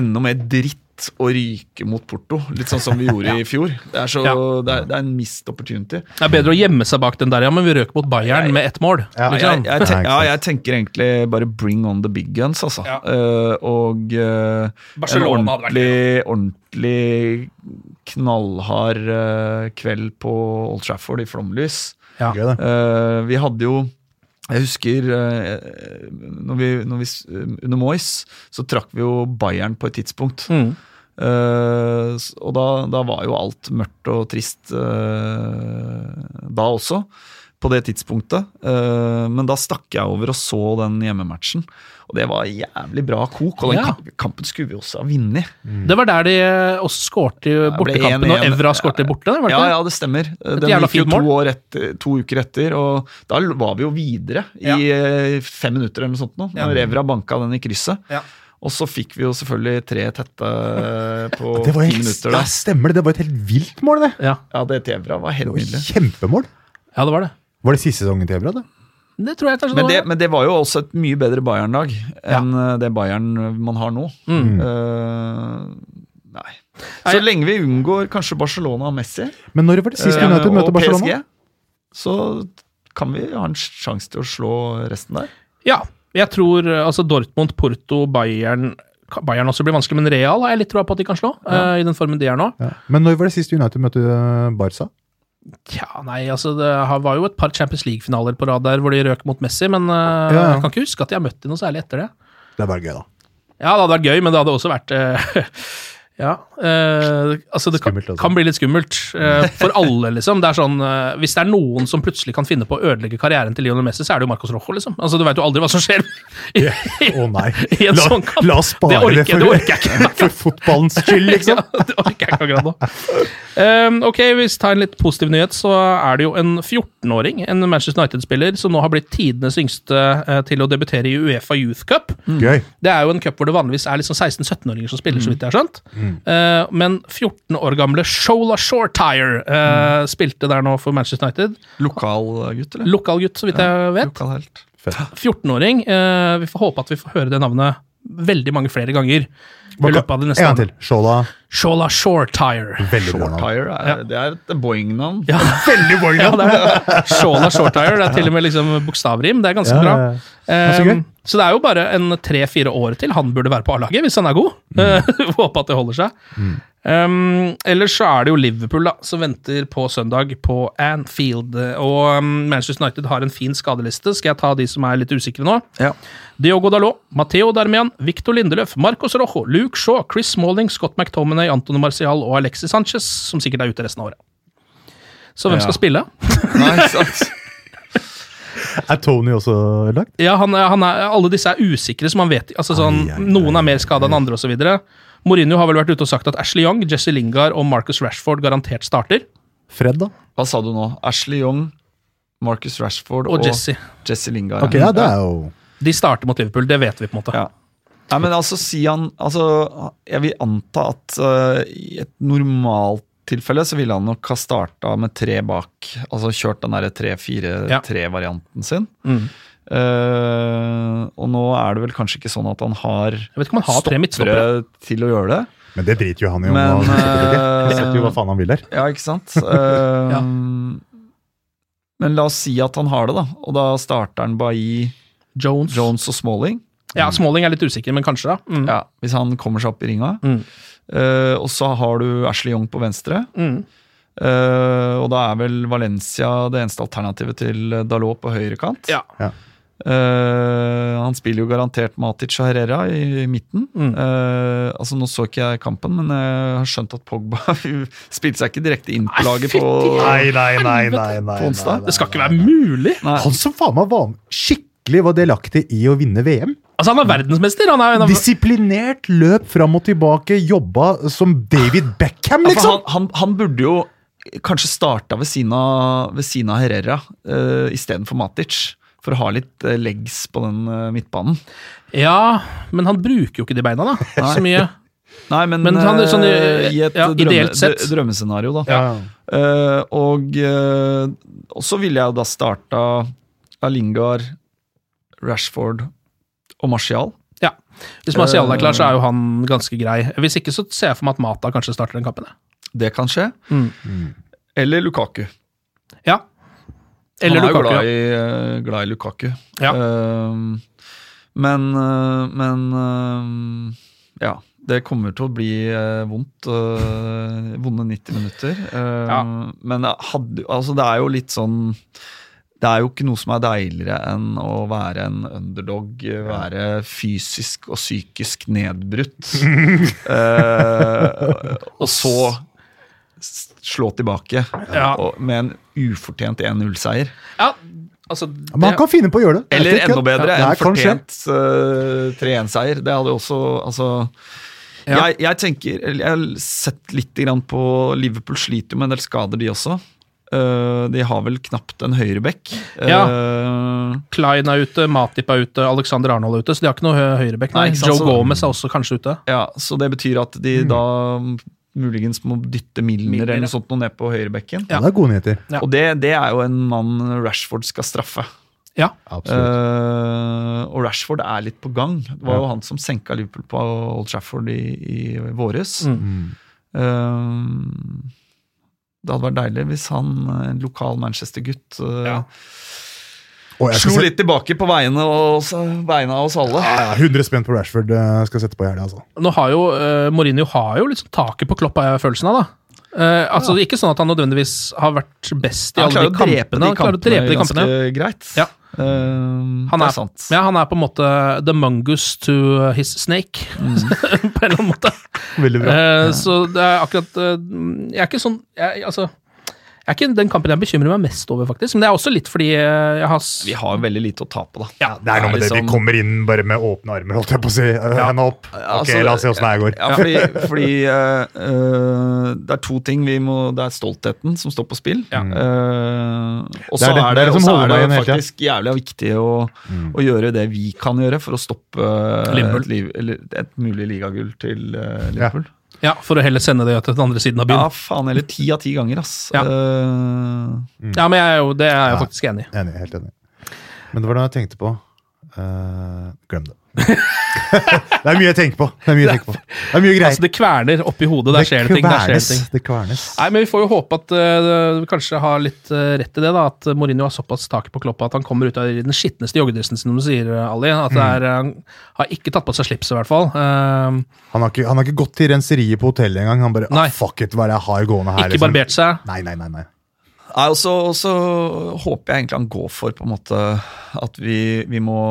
enda mer dritt å ryke mot Porto, litt sånn som vi gjorde i fjor. Det er, så, Ja. det er, det er en missed opportunity. Det er bedre å gjemme seg bak den der, ja, men vi røk mot Bayern med ett mål. Ja, Jeg, liksom. jeg, ten, ja, jeg tenker egentlig bare bring on the big guns, altså. Ja. Eh, og uh, en ordentlig, ordentlig knallhard uh, kveld på Old Trafford i flomlys. Eh, vi hadde jo jeg husker når vi, når vi, under Moyes, så trakk vi jo Bayern på et tidspunkt. Mm. Eh, s- og da, da var jo alt mørkt og trist uh, da også, på det tidspunktet. Uh, men da stakk jeg over og så den hjemmematchen, og det var jævlig bra kok. Og den Ja. kamp, kampen skulle vi også ha vunnet. Det var der de også skårte i bortekampen, og Evra skårte borte. Var det Ja, ja, det stemmer. Den gikk jo to, år etter, to uker etter, og da var vi jo videre i eh, fem minutter eller noe sånt nå, når Evra banka den i krysset. Og så fikk vi jo selvfølgelig tre tette på ti minutter. ja, stemmer det. Det var et helt vilt mål, det. Ja. Ja, det til Evra var helt nydelig. Kjempemål. ja, det var det. Var det siste sesongen til Ebra, det? Det tror jeg kanskje Men det, var. men det var jo også et mye bedre Bayern-lag enn ja. det Bayern man har nå. Mm. Uh, nei. Så lenge vi unngår kanskje Barcelona og Messi Men når var det sist eh, United uh, møtte Barcelona? PSG, så kan vi ha en sjanse til å slå resten der. Ja, jeg tror eh, altså Dortmund, Porto, Bayern Bayern også blir vanskelig, men Real har jeg litt troa på at de kan slå. eh, I den formen de er nå. Ja. Men når var det sist United møtte eh, Barca? Tja, nei, altså Det var jo et par Champions League-finaler på rad der hvor de røk mot Messi, men uh, Ja. jeg kan ikke huske at de har møtt dem noe særlig etter det. Det er bare gøy, da. Ja, det hadde vært gøy, men det hadde også vært eh, Ja. eh, altså, det kan, kan bli litt skummelt eh, for alle, liksom. Det er sånn, eh, hvis det er noen som plutselig kan finne på å ødelegge karrieren til Lionel Messi, så er det jo Marcos Rojo, liksom. Altså, Du veit jo aldri hva som skjer i, oh, nei. i en La, sånn kamp. la oss spare Det orker- det, for, det orker jeg ikke. for fotballens skyld, liksom. Ja, det orker jeg ikke akkurat nå. Um, ok, Hvis vi tar en litt positiv nyhet, så er det jo en 14-åring, en Manchester United-spiller, som nå har blitt tidenes yngste eh, til å debutere i Uefa Youth Cup. Gøy. Det er jo en cup hvor det vanligvis er liksom 16-17-åringer som spiller, så vidt jeg har skjønt. Mm. Eh, men 14 år gamle Shola Shortire uh, Mm. spilte der nå for Manchester United. Lokal gutt, eller? Lokal gutt, så vidt jeg vet. Lokal 14-åring. Uh, vi får håpe at vi får høre det navnet veldig mange flere ganger. I løpet av det En gang til. Shola. Shola Shortire. Veldig bra navn. Shortire, er, det er et Boeing-navn. Ja, veldig boring. Ja, det er. Shola Shortire. Det er til og med liksom bokstavrim. Det er ganske Ja, bra. ja, ja. Ja, så gøy. Um, så det er jo bare en tre-fire år til han burde være på A-laget, hvis han er god. Mm. Håper at det holder seg. Um, ellers så er det jo Liverpool da, som venter på søndag på Anfield. Og um, Manchester United har en fin skadeliste. Skal jeg ta de som er litt usikre nå? Ja. Diogo Dalot, Matteo Darmian, Victor Lindeløf, Marcos Rojo, Luke Shaw, Chris Smalling, Scott McTominay, Antony Marcial og Alexis Sanchez, som sikkert er ute resten av året. Så hvem Ja. skal spille? Nei, sant. Er Tony også lagt? Ja, han, han er, Alle disse er usikre, så man vet altså sånn, ai, ai, Noen er mer skada enn andre, osv. Mourinho har vel vært ute og sagt at Ashley Young, Jesse Lingard og Marcus Rashford garantert starter. Fred, da? Hva sa du nå? Ashley Young, Marcus Rashford og, Og Jesse. Jesse Lingard. Okay, ja, det er jo De starter mot Liverpool, det vet vi på en måte. Ja. Nei, men altså, si han altså, Jeg vil anta at uh, i et normalt tilfelle så ville han nok ha starta med tre bak. Altså kjørt den derre Ja. 3-4-3-varianten sin. Mm. Eh, og nå er det vel kanskje ikke sånn at han har Jeg vet ikke om han har stoppere til å gjøre det. Men det driter jo han i om. Men, han eh, setter jo hva faen han vil der. Ja, ikke sant? Uh, Ja. Men la oss si at han har det, da. Og da starter han Bailly, Jones. Jones og Smalling. Ja, Smalling er litt usikker, men kanskje, da. Mm. Ja, Hvis han kommer seg opp i ringa. Mm. Uh, og så har du Ashley Young på venstre. Mm. Uh, og da er vel Valencia det eneste alternativet til Dalot på høyrekant. Ja. Eh, han spiller jo garantert Matic og Herrera i, i midten. Mm. Uh, altså Nå så ikke jeg kampen, men jeg har skjønt at Pogba spilte seg ikke direkte inn på laget på Nei, nei, nei, onsdag? Det skal ikke være mulig! Nei. Han som faen meg var skikkelig var delaktig i å vinne VM. Altså, han er verdensmester! Han er en av Disiplinert løp fram og tilbake, jobba som David Beckham, Ja, liksom! han, han, han burde jo kanskje starta ved siden av, ved siden av Herrera uh, istedenfor Matic. For å ha litt eh, legs på den eh, midtbanen. Ja, men han bruker jo ikke de beina, da. Så mye. Nei, men, Men han sånn, eh, i et ja, drømme, drømmescenario, da. Ja. Uh, og, uh, så ville jeg jo da starta Lingard, Rashford og Martial. Ja. Hvis Martial er klar, så er jo han ganske grei. Hvis ikke, så ser jeg for meg at Mata kanskje starter den kampen. Det kan skje. Mm. Eller Lukaku. Ja. Eller han er Lukaku. glad i, eh, glad i Lukaku. Ja. Uh, men uh, men ja. Det kommer til å bli vondt. vonde 90 minutter. Ja. Men hadde, altså det er jo litt sånn Det er jo ikke noe som er deiligere enn å være en underdog. Være fysisk og psykisk nedbrutt. Eh, og så slå tilbake Ja. og, med en ufortjent 1-0-seier. ja, altså det, Man kan finne på å gjøre det. Eller er enda bedre, Ja, en fortjent uh, 3-1-seier. Det hadde jo også Altså Ja. jeg, jeg tenker Jeg har sett litt grann på Liverpool sliter jo med en del skader, de også. Uh, de har vel knapt en høyrebekk. Ja. Uh, Klein er ute, Matip er ute, Alexander Arnold er ute, så de har ikke noe høyreback. Nei, Nei, Joe så- Gomez er også kanskje ute. ja, så det betyr at de da muligens må dytte Milner eller noe sånt noe ned på høyrebekken. Ja, det er gode nyheter. Ja. Og det, det er jo en mann Rashford skal straffe. Ja. Absolutt. Uh, og Rashford er litt på gang. Det var jo han som senka Liverpool på Old Trafford i, i våres. Mm. Uh, det hadde vært deilig hvis han, en lokal Manchester-gutt, eh, Ja. Og jeg skal slo se- litt tilbake på vegne, av oss- vegne av oss alle. Ja, ja, 100 spent på Rashford eh, skal sette på i altså. Nå har jo uh, Mourinho har jo liksom taket på Klopp, har jeg følelsen av. da. Uh, altså Ikke sånn at han nødvendigvis har vært best i alle de kampene. Han klarer å drepe de ganske kampene. greit. Ja. Uh, Han er, er sant. ja, han er på en måte the mungus to his snake, på en eller annen måte. Veldig bra. Eh, Så det er akkurat Jeg er ikke sånn jeg, Altså, er ikke den kampen jeg bekymrer meg mest over, faktisk. Men det er også litt fordi eh, jeg har Vi har veldig lite å tape, da. Ja, Det er noe med det, vi liksom- kommer inn bare med åpne armer, holdt jeg på å si. Ja. Henda opp. Ok, Altså, la oss se åssen det her går. Ja, fordi, fordi eh, eh, det er to ting vi må Det er stoltheten som står på spill. Ja. Uh, og så er det- er det er faktisk jævlig viktig å, å gjøre det vi kan gjøre for å stoppe eh, et, liv, eller et mulig ligagull til uh, Liverpool. Ja, For å heller sende det til den andre siden av Ja, faen. Eller ti av ti ganger, ass. Ja. Eh, Ja, men jeg er jo, Det er jeg Ja. faktisk enig i. Enig, helt enig. Men det var det jeg tenkte på. Eh, glem det. det er mye jeg tenker på. Det er mye på. Det er mye greier. Altså, Det kverner oppi hodet. Der skjer det ting. der skjer det kvernes. ting. Det kvernes. Nei, men Vi får jo håpe at uh, du kanskje har litt uh, rett i det. da, At Mourinho har såpass taket på kloppa at han kommer ut av den skitneste joggedressen som du sier, eh, Ali. At det er, Han har ikke tatt på seg slipset, i hvert fall. Eh, Han har, ikke, han har ikke gått til renseriet på hotellet engang. Han bare ah, fuck it, hva er det jeg har gående her? ikke barbert seg. Nei, nei, nei. nei. Nei, og så, håper jeg egentlig han går for på en måte at vi, vi, må,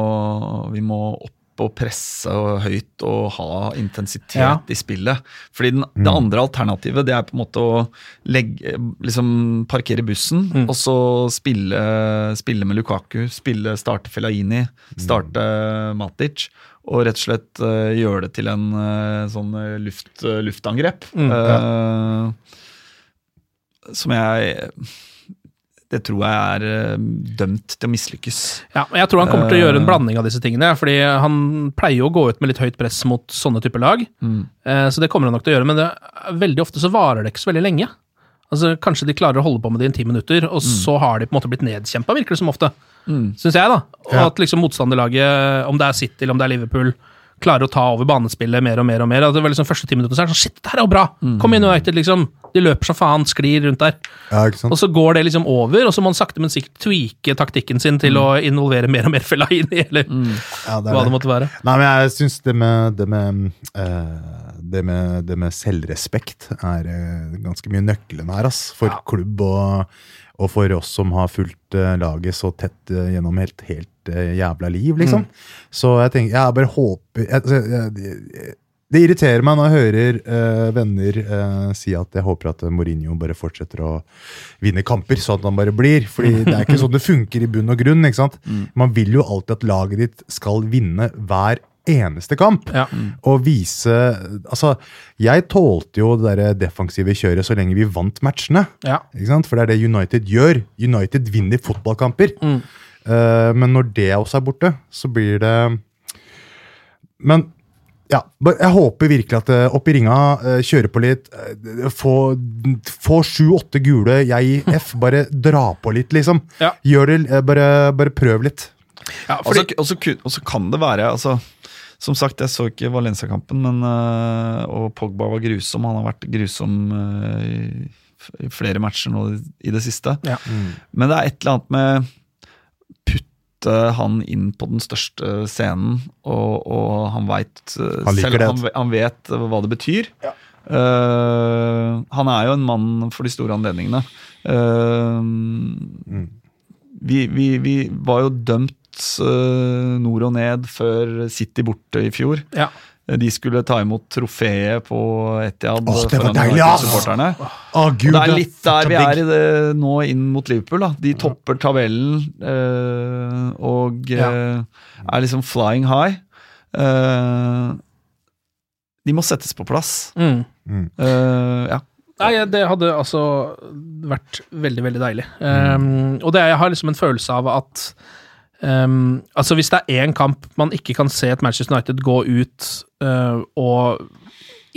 vi må opp og presse og høyt og ha intensitet Ja. i spillet. Fordi den, det andre alternativet det er på en måte å legge, liksom parkere bussen og så spille, spille med Lukaku. Spille, starte Fellaini, starte Matic. Og rett og slett uh, gjøre det til en uh, sånn eh, luft, uh, luftangrep. Eh, som jeg Det tror jeg er eh, dømt til å mislykkes. Ja, og Jeg tror han kommer til å gjøre en Eh. blanding av disse tingene. fordi han pleier jo å gå ut med litt høyt press mot sånne typer lag. Mm. Eh, Så det kommer han nok til å gjøre, men det, veldig ofte så varer det ikke så veldig lenge. Altså Kanskje de klarer å holde på med det i ti minutter, og så har de på en måte blitt nedkjempa, virker det som ofte. Mm. Syns jeg, da. Og Ja. at liksom motstanderlaget, om det er City eller om det er Liverpool, klarer å ta over banespillet mer og mer og mer. At det var liksom Første ti minutter så er det sånn Shit, det her er jo bra! Kom inn, United, liksom. De løper som faen, sklir rundt der. Ja, ikke sant? Og så går det liksom over, og så må han sakte, men sikkert tweake taktikken sin til å involvere mer og mer Fellaini, eller Ja, det hva det. måtte være. Nei, men jeg syns det med det med, uh, det med det med selvrespekt er uh, ganske mye nøkkelen her, ass. For klubb og, og for oss som har fulgt eh, laget så tett eh, gjennom helt, helt eh, jævla liv, liksom. Så jeg tenker Jeg bare håper jeg, jeg, jeg, det irriterer meg når jeg hører eh, venner eh, si at jeg håper at Mourinho bare fortsetter å vinne kamper, sånn at han bare blir. Fordi det er ikke sånn det funker i bunn og grunn. ikke sant? Man vil jo alltid at laget ditt skal vinne hver eneste kamp. Ja. Og vise Altså, jeg tålte jo det der defensive kjøret så lenge vi vant matchene. Ja. Ikke sant? For det er det United gjør. United vinner fotballkamper. Mm. Uh, men når det også er borte, så blir det Men ja, jeg håper virkelig at eh, opp i ringa, eh, kjøre på litt, få, få sju-åtte gule, jeg i F. Bare dra på litt, liksom. Ja. Gjør det, bare, bare prøv litt. Ja, fordi, altså, Og så kun- og så kan det være altså, Som sagt, jeg så ikke Valencia-kampen, men øh, og Pogba var grusom. Han har vært grusom øh, i flere matcher nå i det siste. Ja. Men det er et eller annet med putte han inn på den største scenen, og, og han veit Han liker selv det. han, han vet hva det betyr. Eh, han er jo en mann for de store anledningene. Eh, vi, vi, vi var jo dømt eh, nord og ned før City borte i fjor. Ja. De skulle ta imot trofeet på Etiad Oh, det var deilig, ass! Oh, Gud, Og det er litt der vi er i det, nå inn mot Liverpool. da. De topper tabellen eh, og eh, er liksom flying high. Uh, de må settes på plass. Mm. Uh, ja. Nei, det hadde altså vært veldig, veldig deilig. Um, og det, jeg har liksom en følelse av at um, Altså, hvis det er én kamp man ikke kan se et Manchester United gå ut uh, og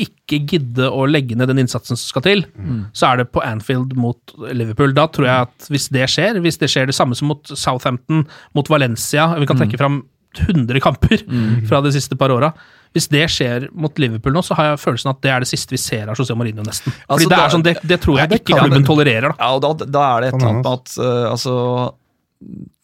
ikke gidde å legge ned den innsatsen som skal til, så er det på Anfield mot Liverpool. Da tror jeg at hvis det skjer, hvis det skjer det samme som mot Southampton, mot Valencia Vi kan trekke fram 100 kamper fra de siste par åra. Hvis det skjer mot Liverpool nå, så har jeg følelsen at det er det siste vi ser av José Mourinho, nesten. Fordi Altså, det, er sånn, det, det tror jeg Ja, det ikke klubben tolererer, da. Ja, og da, da er det et eller annet med at uh, altså,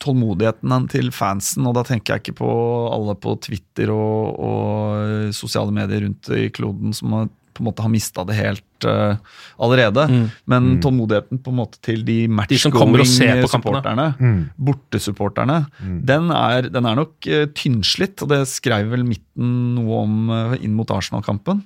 tålmodigheten til fansen, og da tenker jeg ikke på alle på Twitter og, og sosiale medier rundt i kloden som har, på en måte har mista det helt uh, allerede. Men tålmodigheten på en måte til de Mm. Matchgoing-supporterne, Mm. bortesupporterne, den, er, den er nok uh, tynnslitt, og det skrev vel Midten noe om uh, inn mot Arsenal-kampen.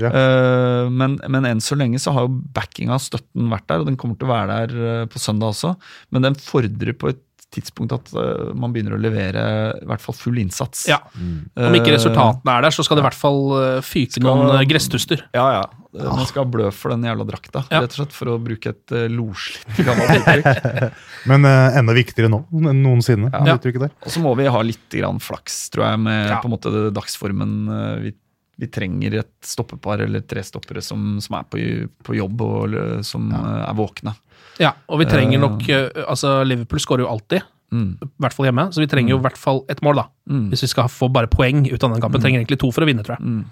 Yeah. Eh, men, men enn så lenge så har jo backinga, støtten, vært der, og den kommer til å være der på søndag også. Men den fordrer på et tidspunkt at uh, man begynner å levere i hvert fall full innsats. Ja. Om ikke resultatene er der, så skal det i hvert fall uh, fyke Skal- noen gresstuster. Ja, ja. Eh, Man skal blø for den jævla drakta, Ja. rett og slett, for å bruke et uh, loslitt gammelt uttrykk. Men uh, enda viktigere nå enn noensinne. Ja. uttrykket der. Og så må vi ha litt grann flaks, tror jeg, med Ja. på en måte dagsformen. Uh, Vi, vi trenger et stoppepar eller tre stoppere som, som er på, på jobb og eh, som ja. er våkne. Ja, og vi trenger nok uh, Altså, Liverpool skårer jo alltid, Mm. i hvert fall hjemme, så vi trenger jo i hvert fall ett mål, da. Mm. Hvis vi skal få bare poeng ut av den kampen. Trenger egentlig to for å vinne, tror jeg.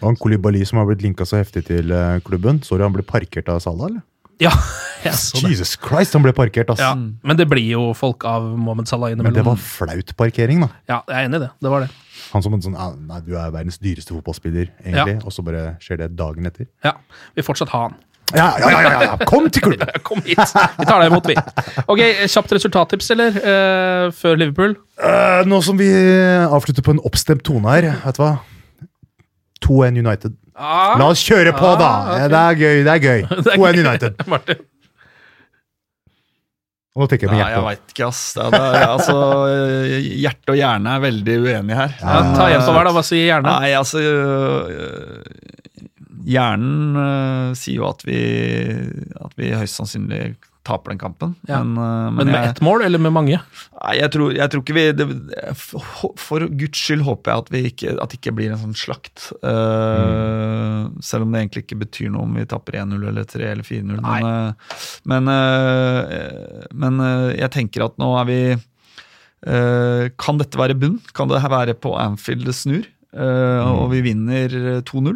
Og en Kolibali som har blitt linka så heftig til eh, klubben. Sorry, han ble parkert av Salah, eller? Ja, jeg så det. Jesus Christ, han ble parkert, ass! Ja, men det blir jo folk av Mohammed Salah Men det var flaut parkering, da. Ja, jeg er enig i det. Det var det. Han som en sånn ah, Nei, du er verdens dyreste fotballspiller, egentlig. Og så bare skjer det dagen etter. Ja, Vi fortsatt ha han. Ja, ja, ja! ja, ja. Kom til klubben! Kom hit! Vi tar deg imot, vi. Ok, Kjapt resultattips, eller? Uh, før Liverpool? Uh, nå som vi avslutter på en oppstemt tone her, vet du hva? 2-1 United. Ah, La oss kjøre på, da! Ah, da! Okay. Det er gøy. det er gøy. 2-1 United. Martin. Nå tenker jeg på hjertet. Nei, jeg veit ikke, ass. Det er, det er, altså, hjerte og hjerne er veldig uenige her. Ja, ta en på hver, da. Hva sier hjernen? Nei, altså øh, Hjernen øh, sier jo at vi, at vi høyst sannsynlig taper den kampen. Ja. Men, øh, Men med jeg, ett mål, eller med mange? nei, jeg, tror, jeg tror ikke vi det, for, for guds skyld håper jeg at, vi ikke, at det ikke blir en sånn slakt. Øh, Selv om det egentlig ikke betyr noe om vi taper 1-0 eller 3 eller 4-0. Nei. Men, men, uh, men uh, jeg tenker at nå er vi Kan dette være bunn? Kan det være på Anfield det snur? Mm. Og vi vinner øh, 2-0?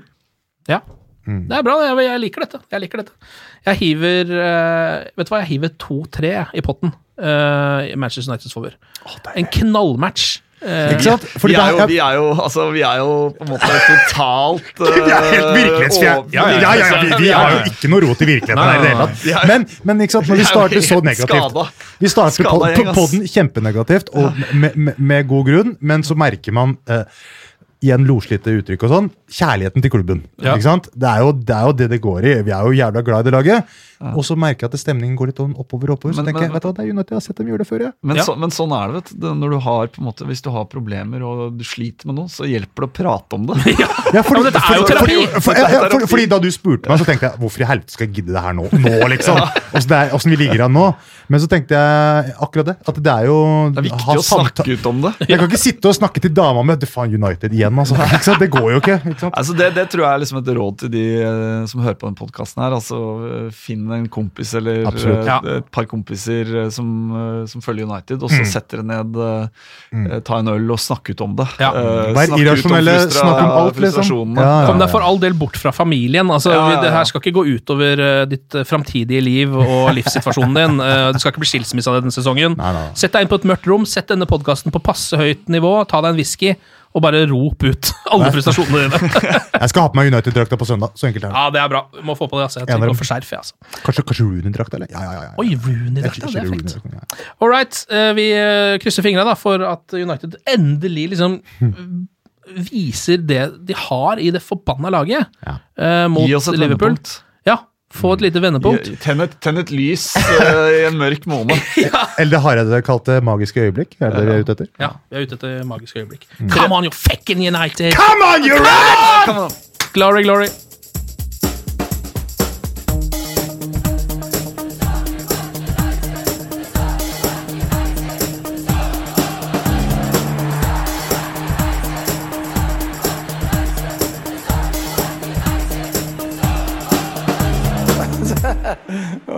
Ja. Det er bra. Jeg, jeg liker dette. Jeg liker dette. Jeg hiver eh, Vet du hva, jeg hiver 2-3 i potten uh, i Manchester Uniteds favør. En knallmatch. Eh, Ikke sant? Fordi vi, er jo, vi, er jo, altså, vi er jo på en måte totalt Vi er helt virkelighetsfjerne. Ja, ja, ja, ja, vi, vi har jo ikke noe rot i virkeligheten her i det hele tatt. Men, men ikke sant, når vi er starter så negativt. Vi starter på, på, på, den kjempenegativt, og med, med, med god grunn, men så merker man eh, igjen loslitte uttrykk og sånn, kjærligheten til klubben. Ja. Ikke sant? Det er, jo, det er jo det det går i. Vi er jo jævla glad i det laget. Og så merker jeg at stemningen går litt sånn oppover og oppover. Så Men- tenker jeg, vet du hva, det er United, jeg har sett dem gjøre det før, Ja. Men, Ja. så, men sånn er det, vet du. Når du har, på en måte, hvis du har problemer og du sliter med noe, så hjelper det å prate om det. Ja, fordi, Ja, men dette er jo terapi. fordi- for- ja, ja, for- fordi da du spurte meg, så tenkte jeg hvorfor i helvete skal jeg gidde det her nå? Nå, liksom. Åssen vi ligger an nå. Men så tenkte jeg akkurat det. At det er jo Det er viktig å snakke ut om det. Jeg kan ikke sitte og snakke til dama mi faen United igjen, altså. Ikke sant? Det går jo ikke. ikke sant? Altså det, det tror jeg er liksom et råd til de eh, som hører på denne podkasten her. Altså finne Finn en kompis eller Absolutt. eh, Ja. et par kompiser eh, som, eh, som følger United, og så setter dere ned, eh, ta en øl og snakke ut om det. Ja. Uh, Vær snakke ut om irrasjonelle, snakk om alt, liksom. Ja, ja. Kom deg for all del bort fra familien. Altså, Ja, ja, ja. vi- Det her skal ikke gå utover ditt framtidige liv og livssituasjonen din. du det skal ikke bli skilsmisse av denne sesongen. Nei, nei. Sett deg inn på et mørkt rom, sett denne podkasten på passe høyt nivå, ta deg en whisky, og bare rop ut alle frustrasjonene dine. Jeg skal ha på meg United-drakta på søndag. Så enkelt er det. ja, det er bra. Må få på det. Altså. Jeg trenger å forskjerfe. Altså. Kanskje, kanskje Rooney-drakta, eller? Ja, ja, ja. ja. Oi, Rooney-drakta, det er fint. ja. All right, eh, vi eh, krysser fingra da, for at United endelig liksom viser det de har i det forbanna laget Ja. uh, mot Gi oss et Liverpool. vendepunkt. Ja, få et lite vendepunkt. Tenn et, tenn et lys uh, i en mørk måned. Eller det Hareide kalte magiske øyeblikk. Er det det vi er ute etter? Ja, vi er ute etter magiske øyeblikk. Come on, you fucking United! Come on, you're right! Come on. Glory, glory!